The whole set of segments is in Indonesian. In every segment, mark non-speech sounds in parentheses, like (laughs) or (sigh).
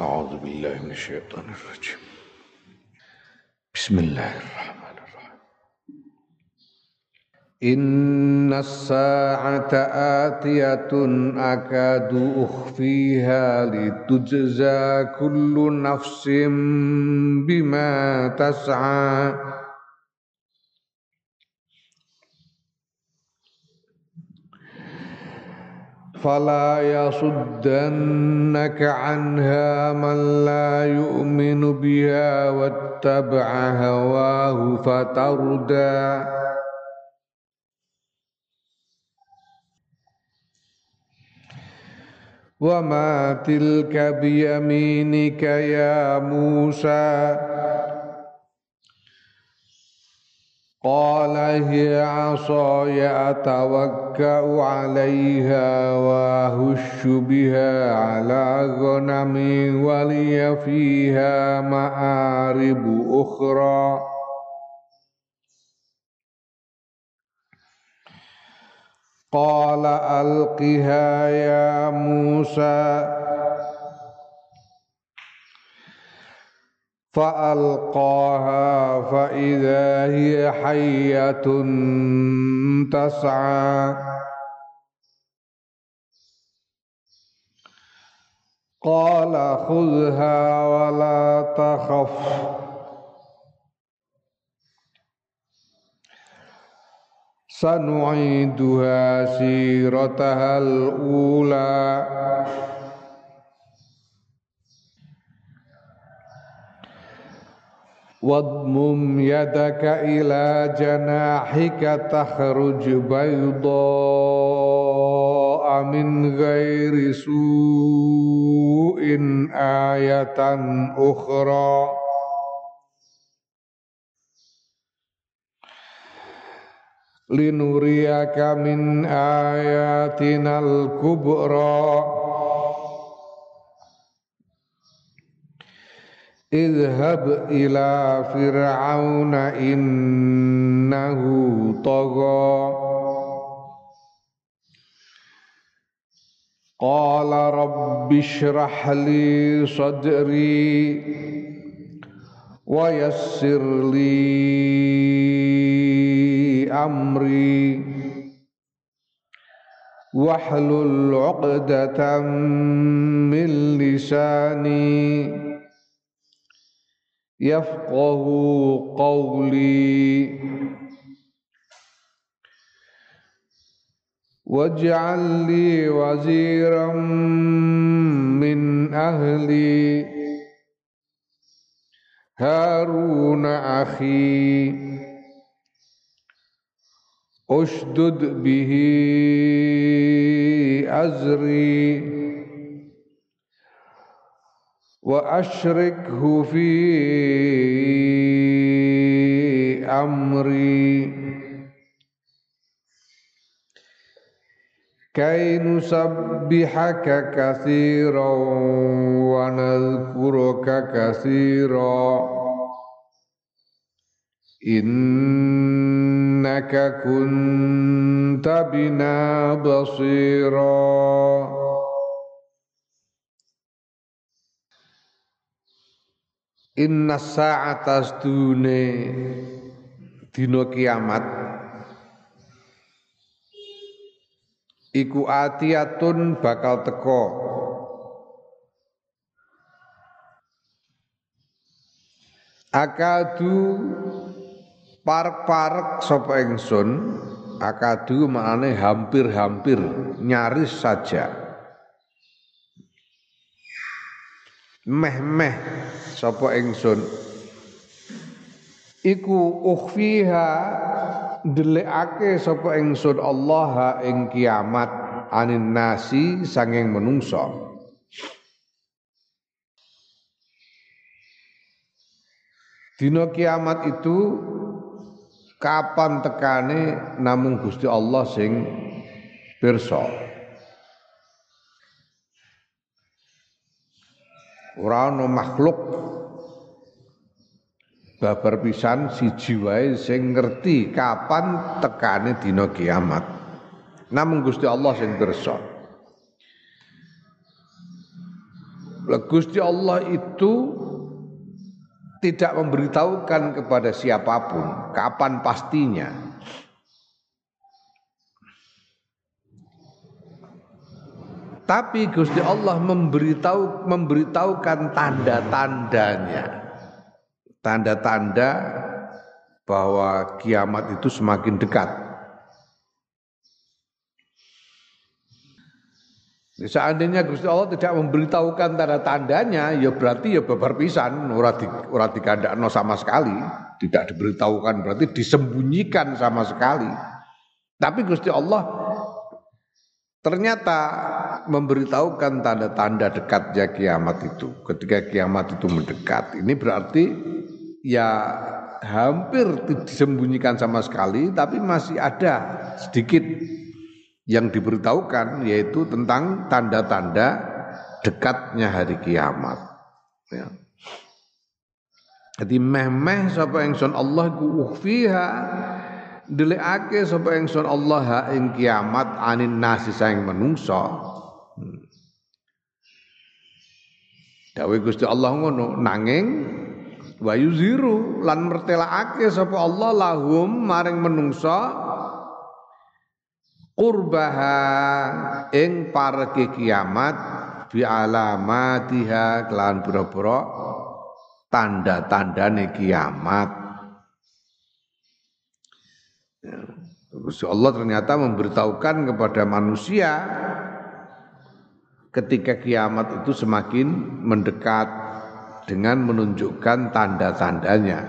أعوذ بالله من الشيطان الرجيم. بسم الله الرحمن الرحيم. إن الساعة آتية أكاد أخفيها لتجزى كل نفس بما تسعى. فلا يصدنك عنها من لا يؤمن بها واتبع هواه فتردى. وما تلك بيمينك يا موسى قال هي عصاي أتوكأ عليها وأهش بها على غنمي ولي فيها مآرب أخرى. قال ألقها يا موسى فألقاها فإذا هي حية تسعى. قال خذها ولا تخف. سنعيدها سيرتها الأولى. واضمم يدك إلى جناحك تخرج بيضاء من غير سوء آية أخرى لنريك من آياتنا الكبرى اذهب إلى فرعون إنه طغى. قال رب اشرح لي صدري ويسر لي أمري. واحلل عقدة من لساني. يفقه قولي. واجعل لي وزيرا من أهلي. هارون أخي أشدد به أزري. وأشركه في أمري. كي نسبحك كثيرا ونذكرك كثيرا. إنك كنت بنا بصيراً. Inna sa'ata stune dina kiamat iku atiatun bakal teko akadu parek-parek sapa ingsun akadu maknane hampir-hampir nyaris saja. Meh-meh sapa ingsun iku ukhfiha ndelikake sapa ingsun Allah ing kiamat anin nasi sanging menungso Dina kiamat itu kapan tekane namung Gusti Allah sing pirsa. Ora ana makhluk. Babar pisan siji wae sing ngerti kapan tekane dina kiamat. Namung Gusti Allah sing pirsa Gusti Allah itu tidak memberitahukan kepada siapa pun kapan pastinya. Tapi Gusti Allah memberitahu memberitahukan tanda-tandanya. Tanda-tanda bahwa kiamat itu semakin dekat. Seandainya Gusti Allah tidak memberitahukan tanda-tandanya, ya berarti ya babar pisan, ora di ora dikandakno sama sekali, tidak diberitahukan berarti disembunyikan sama sekali. Tapi Gusti Allah ternyata memberitahukan tanda-tanda dekatnya kiamat itu. Ketika kiamat itu mendekat, ini berarti ya hampir disembunyikan sama sekali, tapi masih ada sedikit yang diberitahukan yaitu tentang tanda-tanda dekatnya hari kiamat. Ya. Jadi meh-meh sapa ingsun Allah ku ukhfiha delikake sapa ingsun Allah ha ing kiamat anin nasi saing menungso. Hmm. Dawe Gusti Allah ngono nanging wa yuziru lan mertelakake sapa Allah lahum maring menungso qurbaha ing parke kiamat bi alamatiha kelan pura-pura tanda-tandane kiamat. Allah ternyata memberitahukan kepada manusia ketika kiamat itu semakin mendekat dengan menunjukkan tanda-tandanya.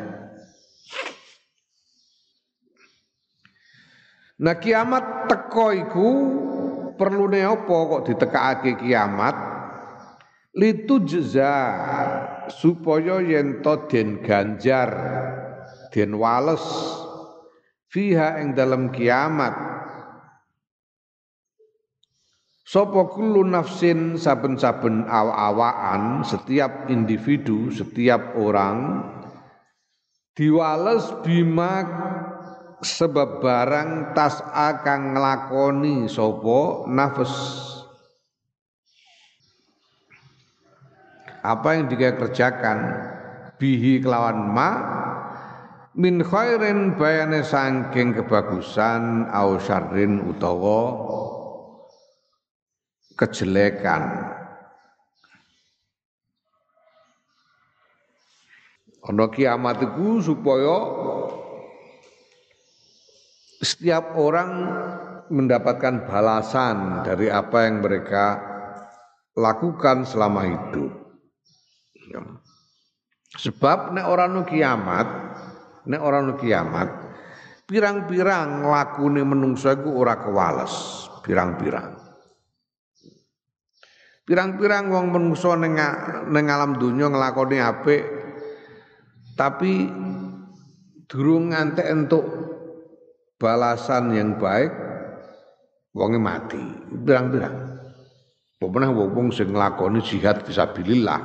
Nah kiamat teko iku perlune apa kok ditekakake kiamat? Litu jeza supaya yen to den ganjar den wales fiha ing dalam kiamat. Sopo kullu nafsin saben-saben awa-awaan setiap individu, setiap orang diwales bima sebab barang tas akan ngelakoni sopo nafas. Apa yang dia kerjakan? Bihi kelawan ma min khairin bayane sangking kebagusan au syarrin utawa kejelekan ana kiamat iku supaya setiap orang mendapatkan balasan dari apa yang mereka lakukan selama hidup. Ya. Sebab nek orang nu kiamat, nek orang nu kiamat, pirang-pirang lakune menungso iku ora kewales, pirang-pirang. Pirang-pirang wong menungso ning ning alam donya nglakoni apik tapi durung ngantek entuk balasan yang baik wonge mati. Bilang-bilang pernah wong sing nglakoni jihad fisabilillah.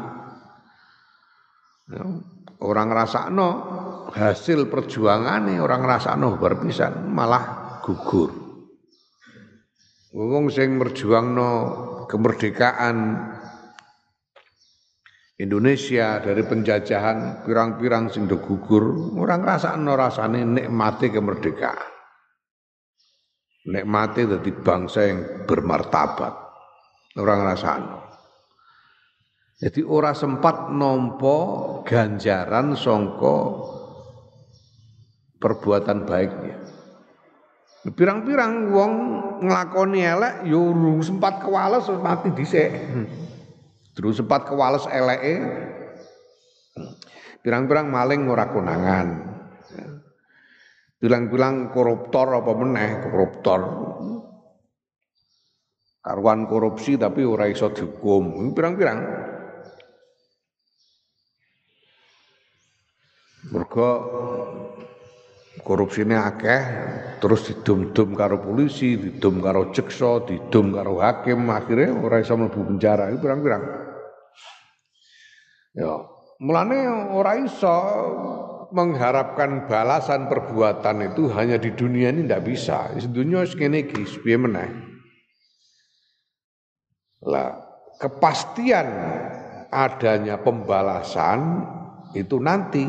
Ya, orang no hasil perjuangan orang no berpisan malah gugur. Wong sing no kemerdekaan Indonesia dari penjajahan pirang-pirang sing gugur orang no rasane nikmati kemerdekaan. Nikmati dari bangsa yang bermartabat. Orang rasanya jadi orang sempat nompo ganjaran songko perbuatan baiknya. Pirang-pirang wong ngelakoni elek yo sempat kewales mati dhisik. Terus sempat kewales eleke. Pirang-pirang maling ora konangan. Bilang-bilang koruptor apa meneh koruptor. Karuan korupsi tapi ora iso dihukum. Pirang-pirang. Mergo korupsine akeh terus didum-dum karo polisi, didum karo jeksa, didum karo hakim, akhirnya ora iso mlebu penjara. Itu pirang-pirang. Ya, mulane ora iso mengharapkan balasan perbuatan itu hanya di dunia ini tidak bisa. Di dunia segini iki piye meneh. Lah kepastian adanya pembalasan itu nanti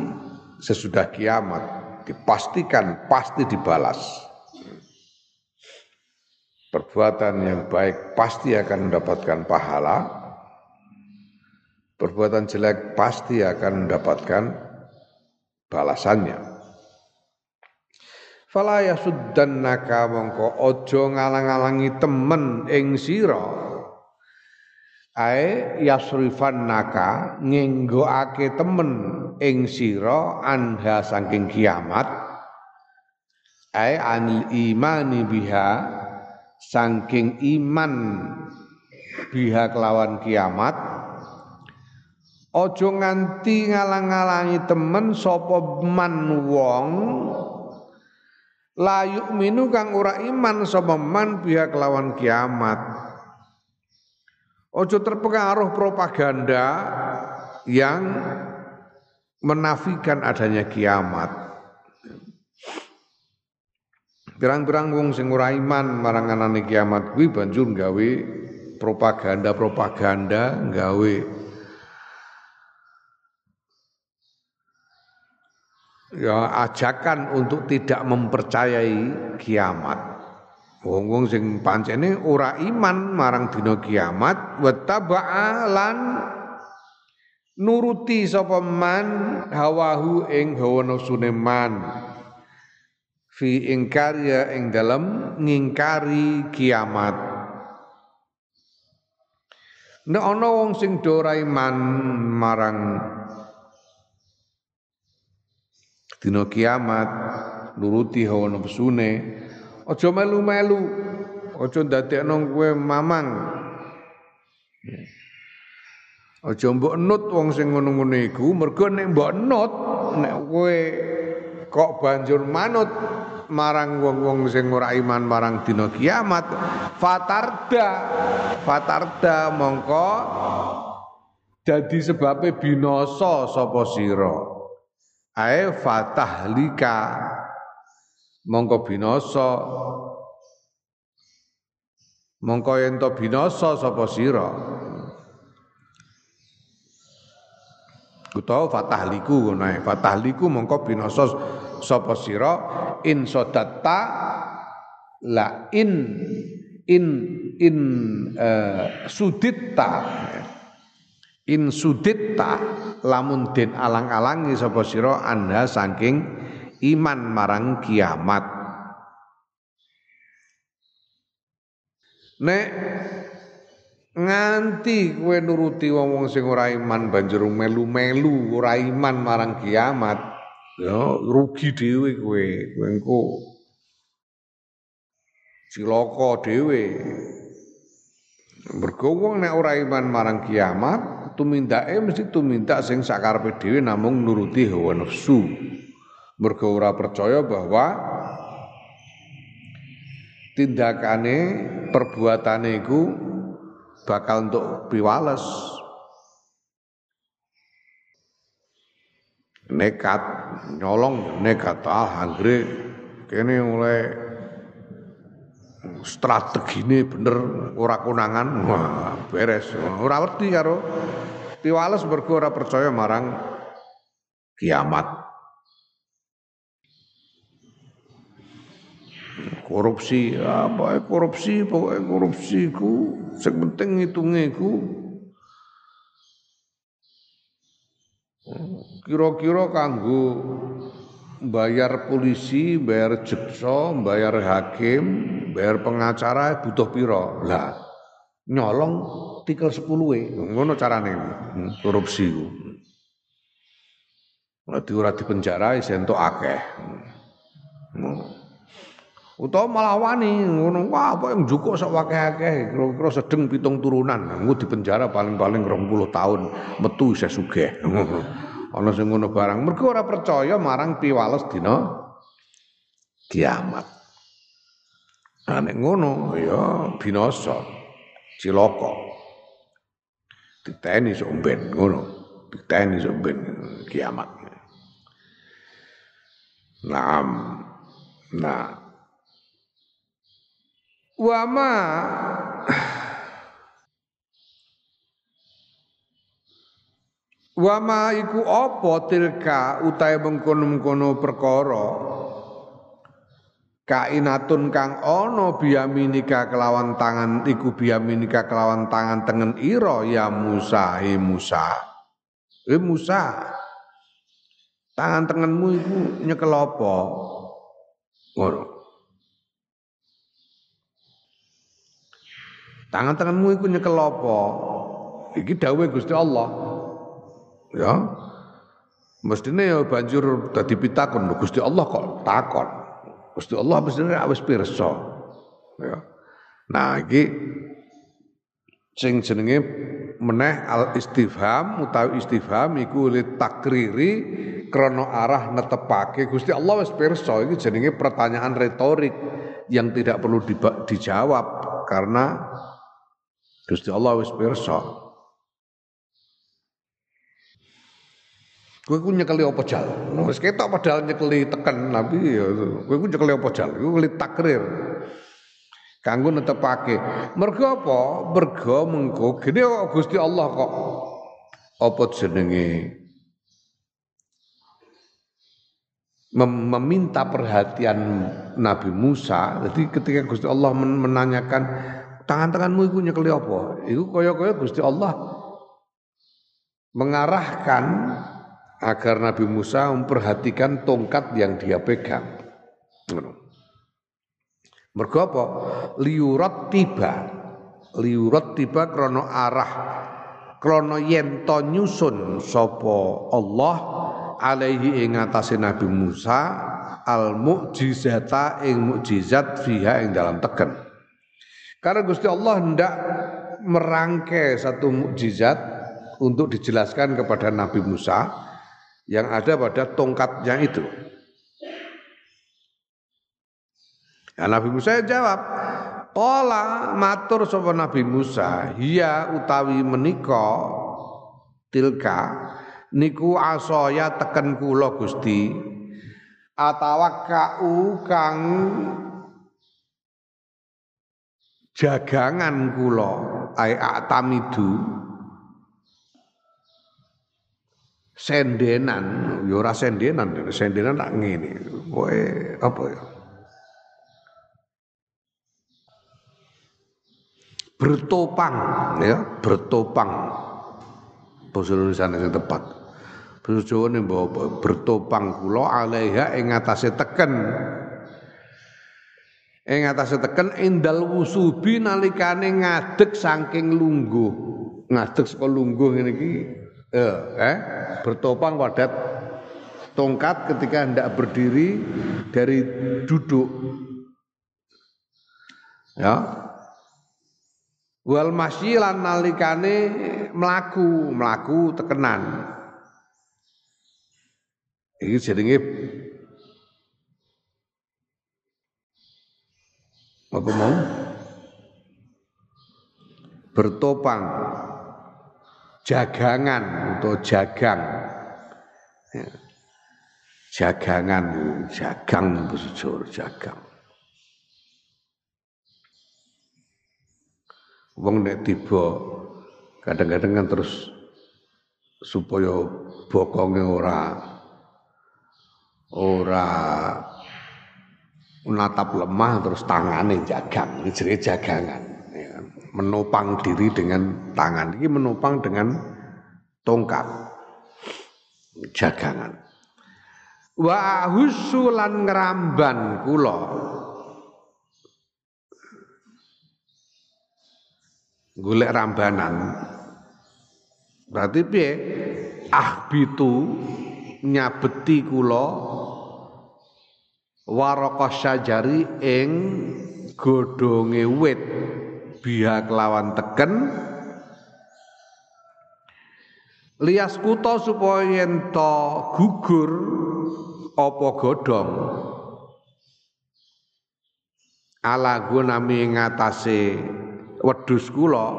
sesudah kiamat dipastikan pasti dibalas. Perbuatan yang baik pasti akan mendapatkan pahala. Perbuatan jelek pasti akan mendapatkan balasannya. Fala yasuddannaka mongko aja ngalang-alangi temen ing sira ae yasrifan naka ngenggoake temen ing sira anha saking kiamat. Ae anil imani biha saking iman biha kelawan kiamat. Ojo nganti ngalang-alangi temen sapa man wong layuk minu kang ora iman sapa man biha kelawan kiamat Ojo terpengaruh propaganda yang menafikan adanya kiamat. Pirang-pirang wong sing ora iman marang anane kiamat kuwi banjur gawe propaganda-propaganda gawe ya ajakan untuk tidak mempercayai kiamat. Wong-wong sing pancene ora iman marang dina kiamat lan nuruti sapa man hawahu ing hawa nafsune man. Fi ingkari ya ing dalem ngingkari kiamat. Nek ana wong sing do iman marang dina kiamat nuruti hawa nafsune Aja melu-melu. Aja ndadekno kowe mamang. Aja mbok nut wong sing ngono-ngono iku, mergo nek mbok nut nek kowe kok banjur manut marang wong-wong sing ora iman marang dina kiamat, fatarda. Fatarda mongko dadi sebabe binasa sapa sira. Ae fatahlika mongko binasa mongko ento binasa sapa sira? Utawa fatahliku ngono fatahliku mongko binasa sapa sira? In sodatta la in in in uh, suditta. In suditta lamun den alang-alangi sapa sira anda saking iman marang kiamat. Nek nganti kowe nuruti wong-wong sing ora iman banjur melu-melu ora iman marang kiamat ya rugi dhewe kowe. Kowe engko cilaka dhewe. Mergo nek ora iman marang kiamat tumindake mesti tumindak sing sakarepe dhewe namung nuruti hawa nafsu mergo ora percaya bahwa tindakane perbuatane iku bakal untuk piwales. Nekat nyolong nekat ah anggere kene mulai strategine bener ora konangan wah beres. Ora ngerti karo piwales mergo ora percaya marang kiamat korupsi apa korupsi pokoknya korupsi ku sing ngitunge ku kira-kira kanggo bayar polisi, bayar jaksa, bayar hakim, bayar pengacara butuh piro. Lah nyolong tikel 10 e. Ngono carane hmm, korupsi ku. Ora di ora di penjara iso akeh. Utawa malah ngono wah apa yang jukuk sak akeh-akeh kira-kira sedeng pitung turunan. Nggo di penjara paling-paling 20 tahun. Metu isih sugih. (laughs) Ana sing ngono barang. Mergo ora percaya marang piwales dina kiamat. Nek ngono ya binasa cilaka. Diteni sok ben ngono. Diteni sok ben kiamat. Nah, nah Wama Wa ma iku apa tilka utahe mengkono-mengkono perkara? Kainatun kang ana biyaminika kelawan tangan iku biyaminika kelawan tangan tengen ira ya Musa he Musa. He Musa. Tangan tengenmu iku nyekel apa? Ngono tangan tengenmu iku nyekel apa? Iki dawuh Gusti Allah. Ya. Mestine ya banjur dadi pitakon Gusti Allah kok takon? Gusti Allah mestine wis pirsa. Ya. Nah iki sing jenenge meneh al istifham utawi istifham iku li takriri krana arah netepake Gusti Allah wis pirsa. Iki jenenge pertanyaan retorik yang tidak perlu dijawab karena Gusti Allah wis pirsa Kowe ku nyekeli apa jal? Wis ketok padahal nyekeli teken tapi ya kowe ku nyekeli apa jal? Iku keli takrir. Kanggo netepake. Mergo apa? Mergo mengko gene Gusti Allah kok apa jenenge Mem meminta perhatian Nabi Musa. Jadi ketika Gusti Allah menanyakan tangan-tanganmu itu nyekeli apa? Itu kaya-kaya Gusti Allah mengarahkan agar Nabi Musa memperhatikan tongkat yang dia pegang. Mergo apa? Liurat tiba. Liurat tiba krono arah krono yento nyusun sopo Allah alaihi ing atase Nabi Musa al mukjizata ing mukjizat fiha ing dalam teken. Karena Gusti Allah hendak merangkai satu mukjizat untuk dijelaskan kepada Nabi Musa yang ada pada tongkatnya itu. Ya, Nabi Musa jawab, Kola matur sapa Nabi Musa, hiya utawi menika tilka niku asoya teken kula Gusti atawakkau kang jagangan kula ai atamidu sendenan, ya ora sendenan, sendenan tak ngene. Kowe apa ya? Bertopang ya, bertopang. Basa Indonesia sing tepat. Basa Jawa bertopang kula alaiha ing atase teken. Ing atase teken indal wusubi nalikane ngadeg saking lungguh. Ngadeg saka lungguh ngene iki. Eh, eh bertopang pada tongkat ketika hendak berdiri dari duduk. Ya. Wal masyilan nalikane melaku melaku tekenan. Ini jenenge apa mau bertopang jagangan atau jagang. Ya. Jagangan, jagang besujur, jagang. Wong nek tiba kadang-kadang kan terus supaya bokonge ora ora natap lemah terus tangane jagang, ini jagangan menopang diri dengan tangan. Ini menopang dengan tongkat jagangan. Wa husulan ngeramban kula. Golek rambanan. Berarti piye? Ah bitu nyabeti kula waraka syajari ing godhonge wit. Biha kelawan teken. Lias kuto supaya ento gugur apa godhong? Ala gunami ngatasé wedhus kula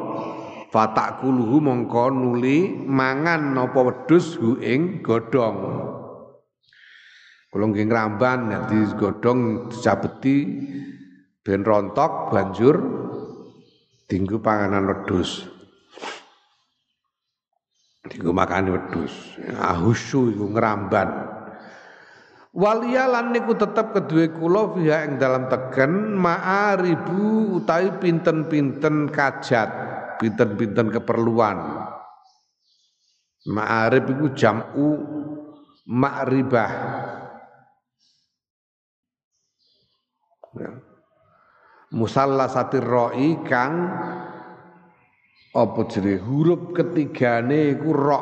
fatak kuluhu mongko nuli mangan apa wedhus hu ing godhong kula nggih ngramban dadi godhong dicabeti ben rontok banjur tinggu panganan wedhus Iku makane wedhus. Ahusu iku ngramban. Walia lan niku tetep kedue kula fiha ing dalam tegen ma'aribu utawi pinten-pinten kajat, pinten-pinten keperluan. Ma'arib iku jam'u ma'ribah. Ya. Musallasatir ra'i kang apa jenenge huruf ketigane iku ra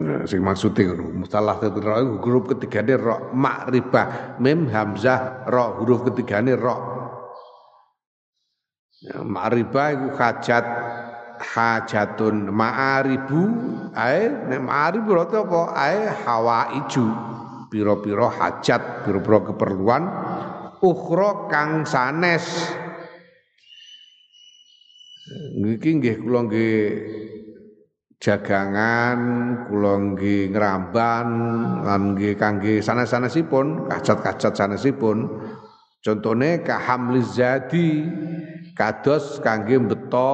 Nah, sing maksude ngono. Mustalah ra huruf ketigane ra makrifah mim hamzah ra huruf ketigane ra. Ya, ma'rifah iku hajat hajatun ma'aribu ae nek ma'arib berarti apa ae hawaiju pira-pira hajat pira-pira keperluan ukhra kang sanes. Niki nggih kula nggih jagangan kula nggih ngramban lan nggih kangge sanes-sanesipun kacat-kacat sanesipun. Contone kahamliz zadi kados kangge beto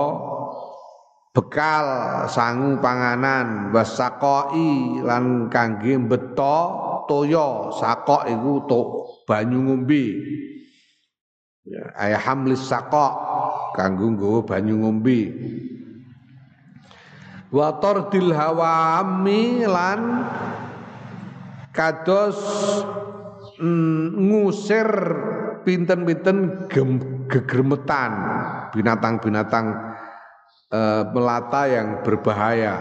bekal sangu panganan wasaqoi lan kangge beto toya sakok iku to banyu ngombe. Ya ayah hamlis sakok kanggo nggawa banyu ngombe. Wa tardil hawami lan kados mm, ngusir pinten-pinten gegermetan binatang-binatang e, melata yang berbahaya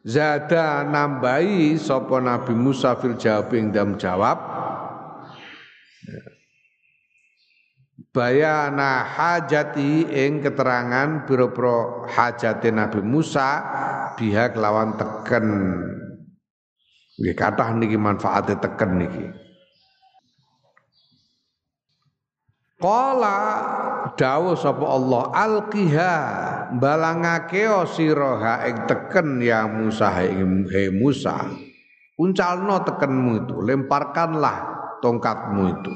Zada nambahi sapa Nabi Musa fil jawab ing dalam jawab. Bayana hajati ing keterangan biro-biro hajati Nabi Musa biha kelawan teken. Nggih kathah niki manfaate teken niki Qala dawuh sapa Allah alqiha balangake sira ing teken ya Musa ing Musa uncalno tekenmu itu lemparkanlah tongkatmu itu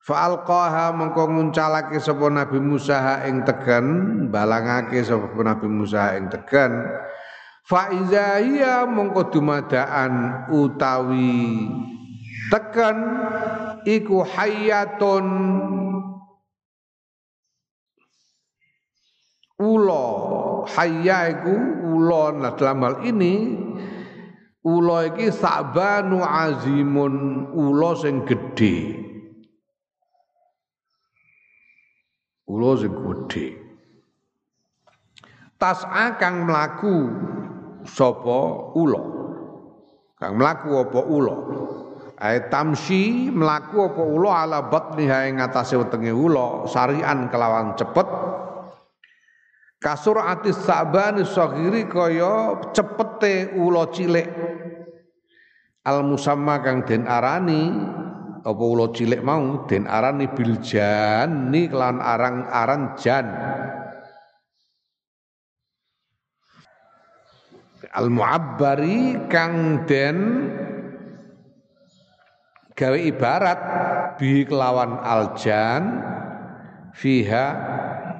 Fa'alqaha mengko nguncalake sapa Nabi Musa ing tegen, balangake sapa Nabi Musa ing tegen. Fa iza hiya mengko dumadaan utawi tekan iku hayatun ulo hayya iku ulo nah dalam hal ini ulo iki sabanu azimun ulo sing gedhe Ulo sing gedhe. Tas'a kang mlaku sapa ula. Kang mlaku apa ula? Ae tamsi mlaku apa ula ala batniha ing ngatasé wetenge ula sarian kelawan cepet. Kasur atis saban saghiri kaya cepete ula cilik. Al musamma kang den arani apa ula cilik mau den arani biljan ni kelan arang-aran jan al muabbari kang den gawe ibarat bi kelawan aljan fiha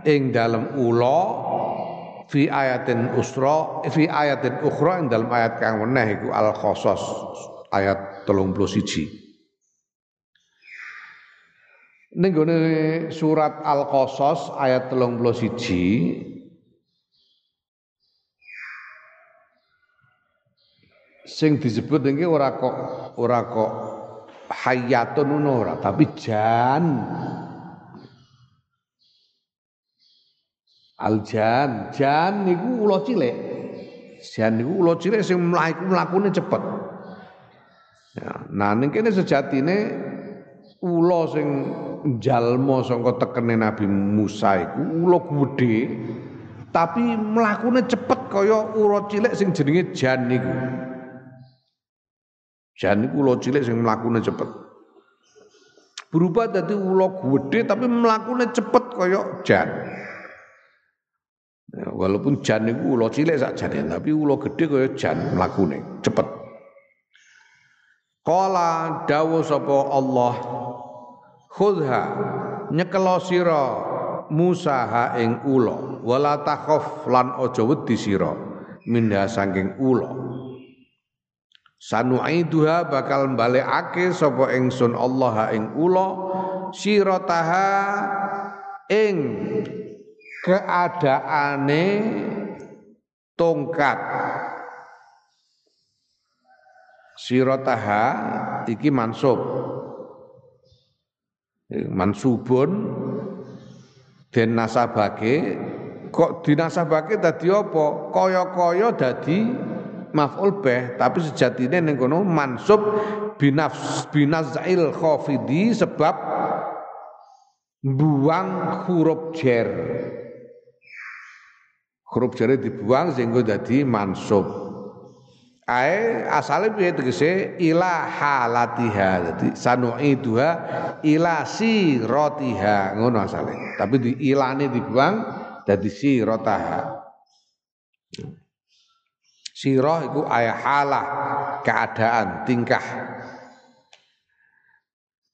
ing dalam ula fi ayatin usra fi ayatin ukhra ing dalam ayat kang meneh iku al qasas ayat 31 Ning surat Al-Qasas ayat 31 sing disebut iki ora kok ora kok hayatun ora tapi jan. Aljan jan niku ula cilik. Jan niku ula cilik sing mlaku mlakune cepet. Ya, nah ning kene sejatine ula sing jalma sangka tekene Nabi Musa iku ula gedhe tapi mlakune cepet kaya ula cilik sing jenenge jan niku. Jan niku ula cilik sing mlakune cepet. Berubah dadi ula gedhe tapi mlakune cepet kaya jan. Ya, walaupun jan niku ula cilik sakjane tapi ula gedhe kaya jan mlakune cepet. Kala dawu sapa Allah khudha nyekelo sira Musa ha ing ula wala takhaf lan aja wedi sira minha saking ula sanu'iduha bakal balekake sapa ingsun Allah ing ula sirataha ing keadaane tongkat. Sirataha iki mansub. Mansubun den nasabake. Kok dinasabake dadi apa? Kaya-kaya dadi maf'ul bih tapi sejatine ning kono mansub binafs binazail khafidi sebab buang huruf jer. Huruf jere dibuang sehingga dadi mansub. Ae asale piye tegese? Ila halatiha dadi sanu'iduha ila siratiha ngono asale. Tapi di ilane dibuang dadi sirataha sirah iku ayah halah keadaan tingkah.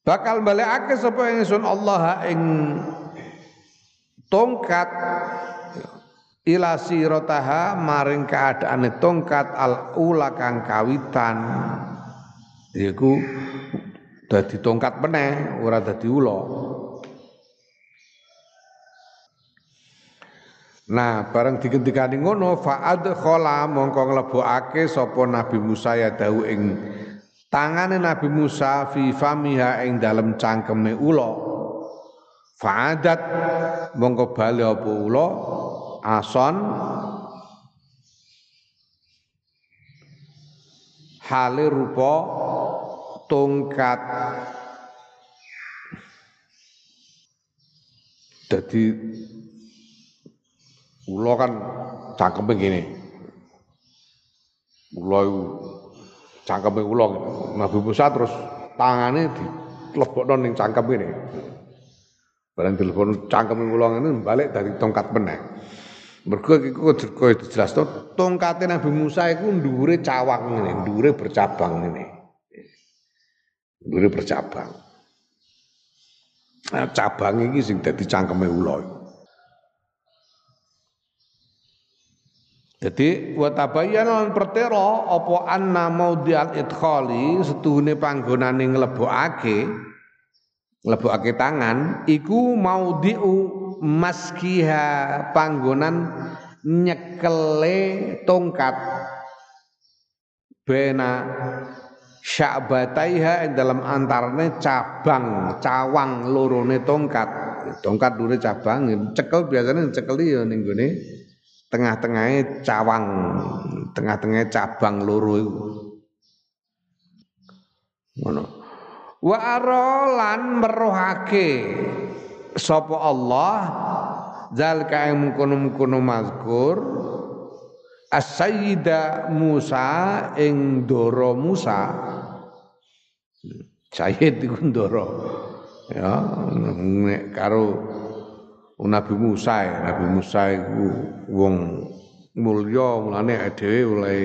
Bakal balekake sapa ingsun Allah ing tongkat ila sirataha maring keadaane tongkat al ula kang kawitan. Iku dadi tongkat meneh ora dadi ula Nah, bareng digentikani ngono fa'ad khola mongko nglebokake sapa Nabi Musa ya dawu ing tangane Nabi Musa fi famiha ing dalem cangkeme ula. Fa'adat mongko bali apa ula? Ason. Hale rupa tongkat. Jadi ulo kan cangkeme gini ulo cangkeme ulo Nabi Musa terus tangannya di lebokno ning cangkem ini barang cangkem ulo ini balik dari tongkat meneh Mergo iku kaya dijelasno tongkate Nabi Musa iku dhuwure cawang ngene, dhuwure bercabang ngene. Dhuwure bercabang. Nah, cabang iki sing dadi cangkeme ula. Jadi wa tabayyana lan pertera apa anna maudhi'al idkhali setuhune panggonane nglebokake nglebokake tangan iku maudhi'u maskiha panggonan nyekele tongkat. Bena sya'bataiha dalam antarane cabang cawang lorone tongkat. Tongkat dure cabang cekel biasanya cekeli ya ning gone tengah-tengahnya cawang. Tengah-tengahnya cabang loro iku. Ngono. Wa arolan merohake sapa Allah zalika yang mengkono-mengkono mazkur as-sayyida Musa ing doro Musa. Sayyid iku ndoro ya karo Nabi Musa Nabi Musa iku wong mulya mulane dhewe oleh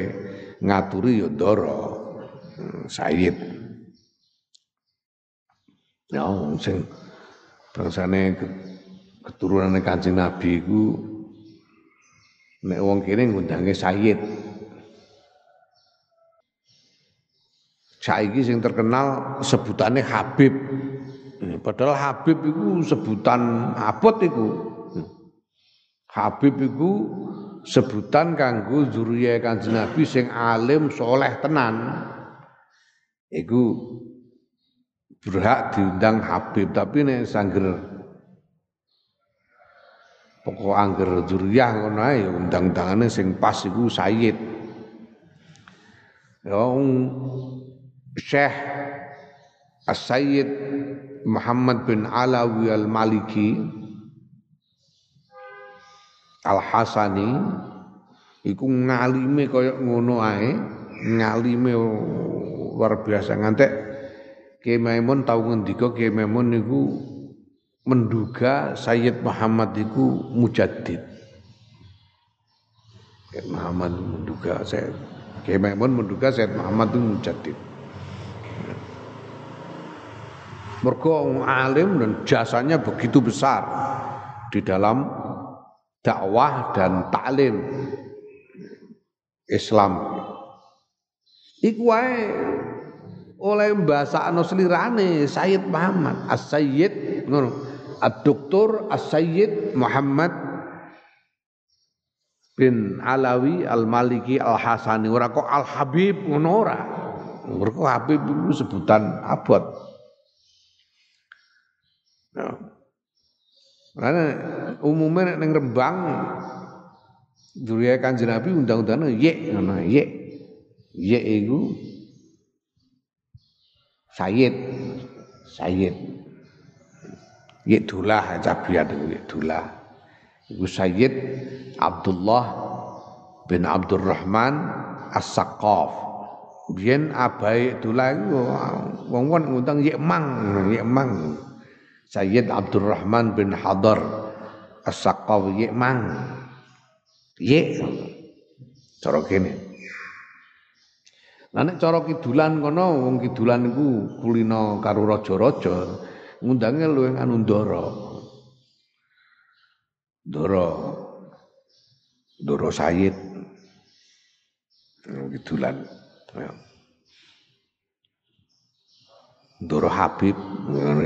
ngaturi ya ndoro Sayyid ya sing bangsane keturunan Kanjeng Nabi iku nek wong kene ngundange Sayyid. Saiki sing terkenal sebutannya Habib. Padahal Habib itu sebutan abot iku. Habib itu sebutan kanggo zuriyah Kanjeng Nabi sing alim soleh tenan. Iku berhak diundang Habib tapi nek sangger pokok angger zuriyah ngono ae ya undang-undangane sing pas iku Sayyid ya Syekh As-Sayyid Muhammad bin Alawi Al-Maliki Al-Hasani iku ngalime kaya ngono ae ngalime luar biasa ngantek Kiai Maimun tahu ngendika Kiai Maimun niku menduga Sayyid Muhammad itu mujaddid. Kiai Muhammad menduga saya Kiai menduga Sayyid Muhammad itu mujaddid. Mergo alim dan jasanya begitu besar. di dalam dakwah dan taklim Islam. Iku wae oleh bahasa selirane Sayyid Muhammad As-Sayyid ngono Ad-Doktor As-Sayyid Muhammad bin Alawi Al-Maliki Al-Hasani ora kok Al-Habib ngono ora. Mergo Habib itu sebutan abot. Ya. Karena umumnya ning Rembang Duriya Kanjeng Nabi undang-undangnya ye ngono ye. Ye iku Sayyid Sayyid Ye dulah cabian ye dulah. Iku Sayyid Abdullah bin Abdurrahman As-Saqqaf. Biyen abai dulah iku wong-wong ngundang ye mang, ye mang. Sayyid Abdurrahman bin Hadar As-Saqqaf ye mang. Ye. Cara kene. Lah nek cara kidulan kono wong kidulan iku kulino karo raja-raja ngundange luwih anu Ndara. Ndara. Ndara Sayyid. Kidulan. Ya. Ndara Habib ngono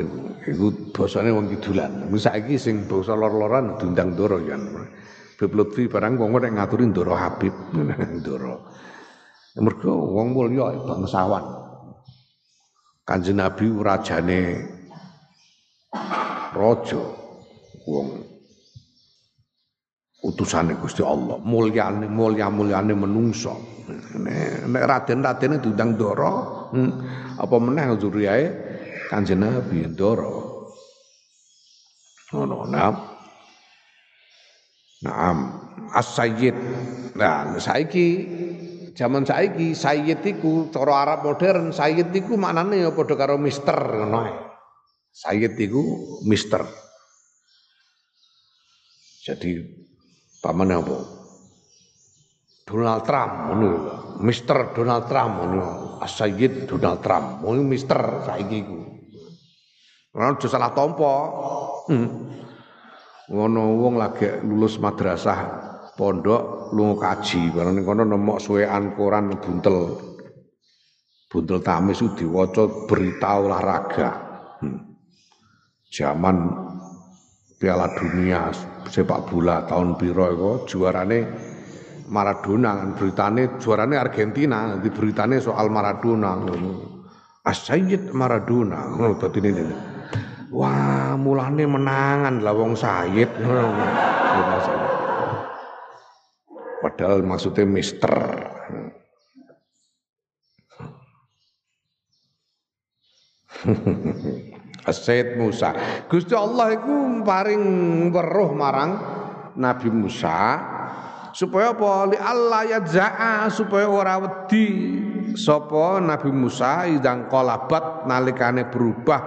iku. Basane wong kidulan. Saiki sing basa lor-loran diundang Ndara ya. Bib Lutfi barang wong nek ngaturi Ndara Habib. Ndara. Mergo wong mulya bangsawan. Kanjeng Nabi rajane raja wong utusane Gusti Allah. Mulyane mulya mulyane menungso. Nek, raden-radene diundang Ndara hmm, apa meneh zuriyae Kanjeng Nabi Ndara. Ngono nah Naam. As-Sayyid. Nah saiki zaman saiki Sayyid iku cara Arab modern Sayyid iku maknane ya padha karo mister ngono Sayyid itu Mister. Jadi paman apa? Donald Trump ngono Mister Donald Trump ngono. Sayyid Donald Trump. Ngono Mister saiki iku. Ora aja salah. Hmm. Ngono wong lagi lulus madrasah pondok lunga kaji bareng kono nemok suwean koran buntel. Buntel tamis itu diwaca berita olahraga. Hmm zaman Piala Dunia sepak bola tahun piro iku? Juarane Maradona kan beritane juarane Argentina di beritane soal Maradona Asyid Maradona ngono dadi ini. Wah mulane menangan lah wong Sayyid. Padahal maksudnya mister (laughs) Sayyid Musa. Gusti Allah iku paring weruh marang Nabi Musa supaya apa? Li Allah yajaa supaya ora wedi sapa Nabi Musa idang kolabat nalikane berubah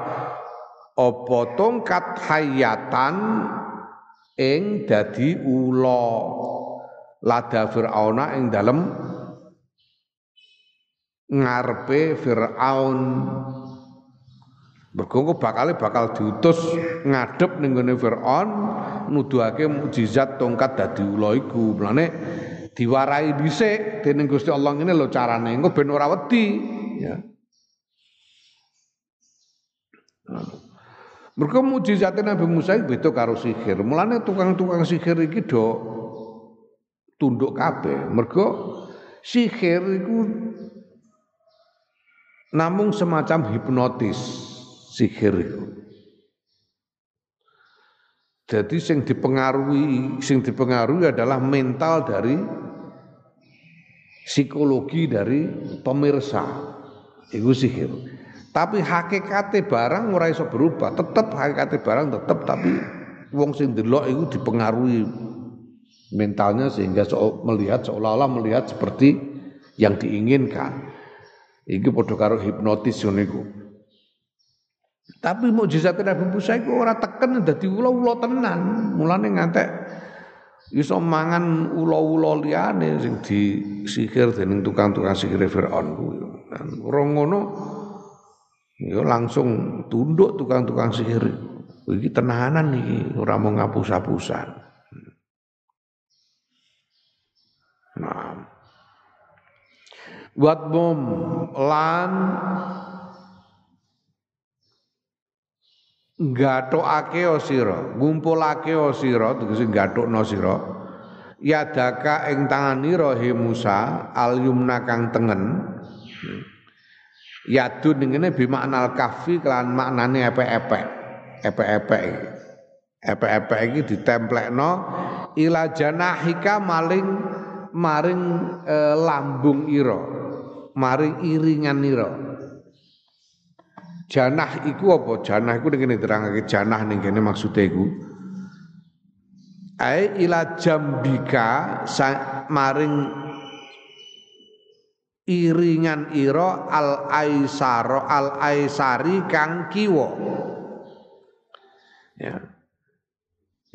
apa tongkat hayatan ing dadi ula. Lada Firauna ing dalem ngarepe Firaun Mergo bakal bakal diutus ngadep ning gone Firaun nuduhake mukjizat tongkat dadi ula iku. Mulane diwarai dhisik dening Gusti Allah ngene lho carane engko ben ya. Mergo mukjizate Nabi Musa iki beda karo sihir. Mulane tukang-tukang sihir iki do tunduk kabeh. Mergo sihir iku namung semacam hipnotis sihir itu. Jadi sing dipengaruhi, sing dipengaruhi adalah mental dari psikologi dari pemirsa. Itu sihir. Tapi hakikatnya barang ora iso berubah, tetap hakikatnya barang tetap tapi wong sing delok itu dipengaruhi mentalnya sehingga so, melihat seolah-olah melihat seperti yang diinginkan. Iki padha karo hipnotis niku. Tapi mukjizat Nabi Musa iku ora teken dadi ula-ula tenan. Mulane ngantek iso mangan ula-ula liyane sing disihir dening tukang-tukang sihir Firaun kuwi. Ora ngono ya langsung tunduk tukang-tukang sihir. Iki tenanan nih, ora mau ngapus-hapusan. Nah. Watmum lan gatokake sira, ngumpulake sira tegese gathukno sira. Yadaka ing tanganira he Musa al yumna kang tengen. Yadun ngene bi maknal kafi kelan maknane epek-epek epek-epek. Epek-epek iki ditemplekno ila janahika maling maring e, lambung ira. Maring iringan ira. Janah iku apa? Janah iku ning diterangake janah ning kene maksude iku. Ai ila jambika maring iringan ira al aisaro al aisari kang kiwa. Ya.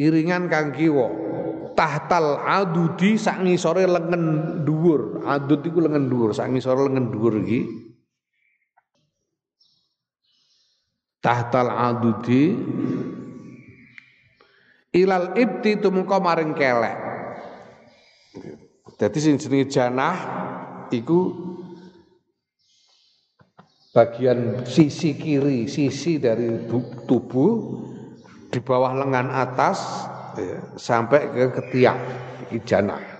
Iringan kang kiwa. Tahtal adudi sak ngisore lengen dhuwur. Adud iku lengen dhuwur. Sak ngisore lengen dhuwur iki tahtal adudi ilal ibti tumeka maring kelek. Dadi sing jenenge janah iku bagian sisi kiri sisi dari tubuh di bawah lengan atas ya, sampai ke ketiak. Iki.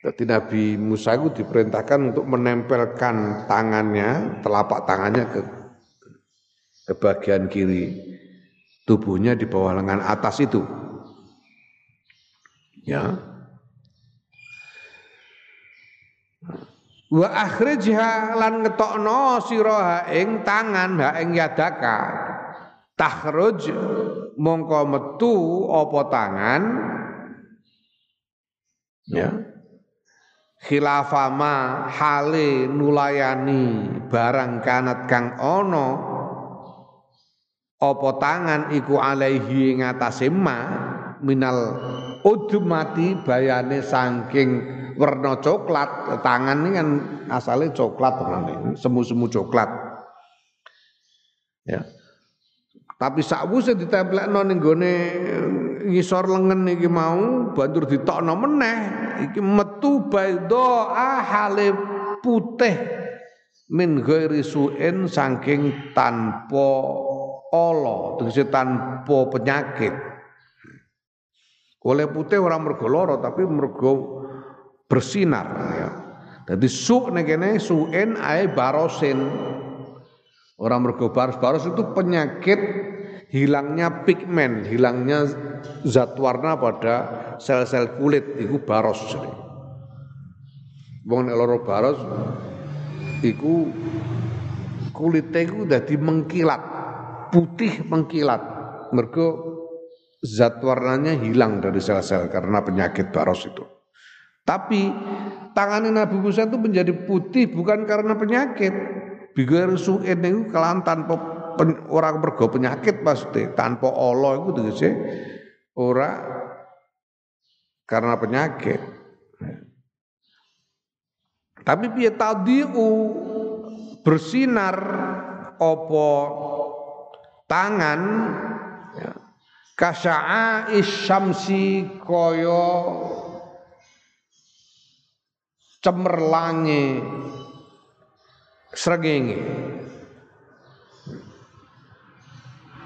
Jadi Nabi Musa itu diperintahkan untuk menempelkan tangannya, telapak tangannya ke ke bagian kiri tubuhnya di bawah lengan atas itu. Ya. Wa akhrijha lan ngetokno sira ing tangan ha ing yadaka takhruj mongko metu apa tangan ya khilafama hale nulayani barang kanat kang ono apa tangan iku alaihi ngatasi ma minal udmati bayane saking warna coklat tangan ini kan asalnya coklat semu-semu coklat. Ya tapi sakwuse ditemplekno ning gone ngisor lengan iki mau banjur ditokno meneh. Iki metu baidha ahale putih min ghairi suin saking tanpa ala tegese tanpa penyakit. Oleh putih orang mergo lara tapi mergo bersinar ya. Jadi su ning kene suin ae barosin. Orang mergo baros-baros itu penyakit hilangnya pigmen, hilangnya zat warna pada sel-sel kulit itu baros. Wong nek baros iku kulitnya iku dadi mengkilat, putih mengkilat. Mergo zat warnanya hilang dari sel-sel karena penyakit baros itu. Tapi tangannya Nabi Musa itu menjadi putih bukan karena penyakit, bigar suin itu kelan tanpa pen, orang mergo penyakit pasti tanpa Allah itu tegese ora karena penyakit. Tapi piye tadiu bersinar opo tangan ya, kasya'a isyamsi koyo cemerlange srengenge.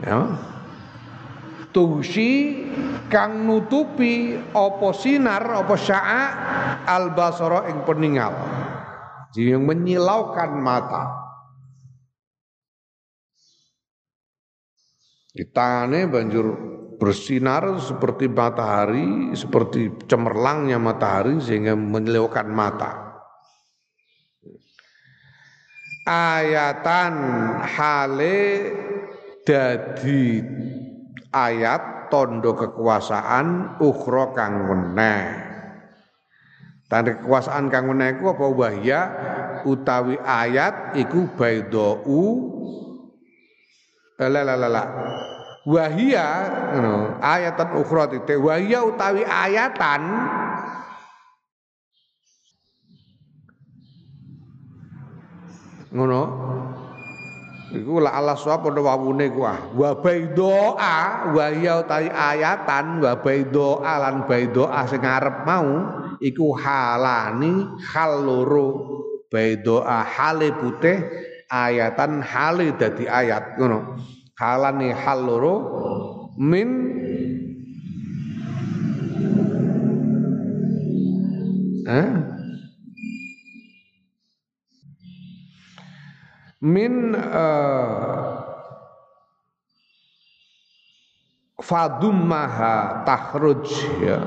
Ya. Tusi kang nutupi apa sinar apa sya'a al basara ing peningal. Yang menyilaukan mata. Tangannya banjur bersinar seperti matahari, seperti cemerlangnya matahari sehingga menyilaukan mata ayatan hale dadi ayat tondo kekuasaan ukhra kang meneh. Tanda kekuasaan kang meneh iku apa wahya? Utawi ayat iku baidau. La la la la wahya ngono ayatan ukhra titik. Wahya utawi ayatan ngono Iku la Allah sapa padha wawune ku ah. Wa baidoa wa ya tai ayatan wa baidoa lan baidoa sing arep mau iku halani hal baidoa hale putih ayatan hale dadi ayat ngono. Halane hal loro min eh? Min uh, fadummaha takhruj ya.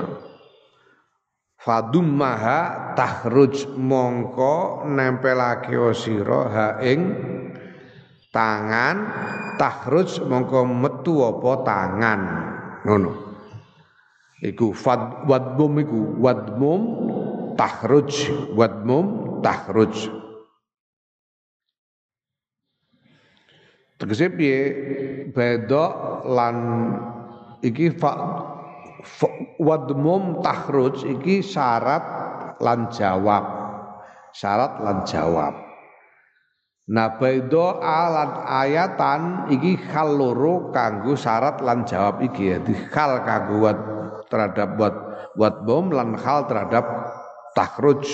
Fadummaha takhruj mongko nempelake sira ha ing tangan takhruj mongko metu apa tangan ngono. Iku fad wadmum iku wadmum takhruj wadmum takhruj Tegese piye bedok lan iki fa, fa wadmum takhruj iki syarat lan jawab. Syarat lan jawab. Nah baido alat ayatan iki hal loro kanggo syarat lan jawab iki ya. Di hal kanggo terhadap buat buat bom lan hal terhadap takhruj.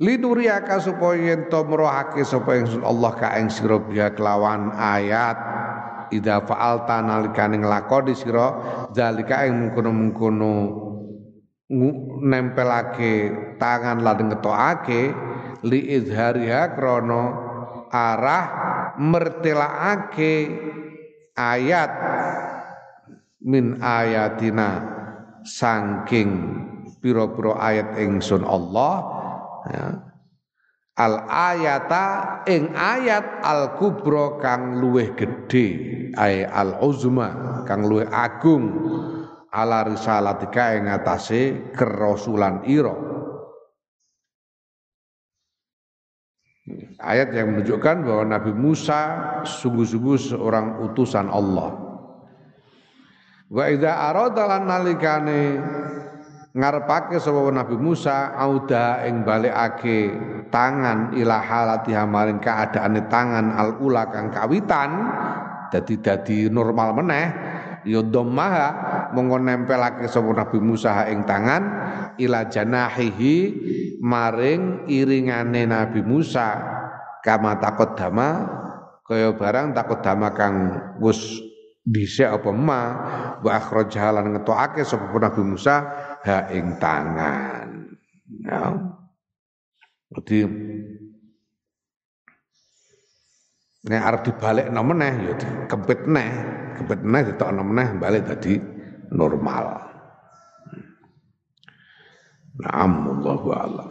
Linuriaka supaya ento merohake sapa ingsun Allah ka ing sira kelawan ayat. Ida fa'alta nalikane nglakoni sira zalika ing mengkono-mengkono nempelake tangan lan ngetokake li izhariha krana arah mertelaake ayat min ayatina saking pira-pira ayat ingsun Allah ya. al ayata ing ayat al kubro kang luweh gedhe ay al uzma kang luweh agung ala risalatika ing atase kerasulan ira ayat yang menunjukkan bahwa Nabi Musa sungguh-sungguh seorang utusan Allah. Wa idza arada lan nalikane ngarepake sapa Nabi Musa auda ing balekake tangan ila halati maring keadaane tangan al ula kang kawitan. Dadi dadi normal meneh ya dhammaha monggo nempelake sapa Nabi Musa ing tangan ila janahihi maring iringane Nabi Musa. Kama takut dama kaya barang takut dama kang wis dhisik apa ma wa akhrajha lan ngetokake sapa Nabi Musa ha ing tangan. Ya. Jadi nek arep dibalekno meneh ya kempit neh, kempit neh ditokno balik dadi normal. Naam Allahu a'lam.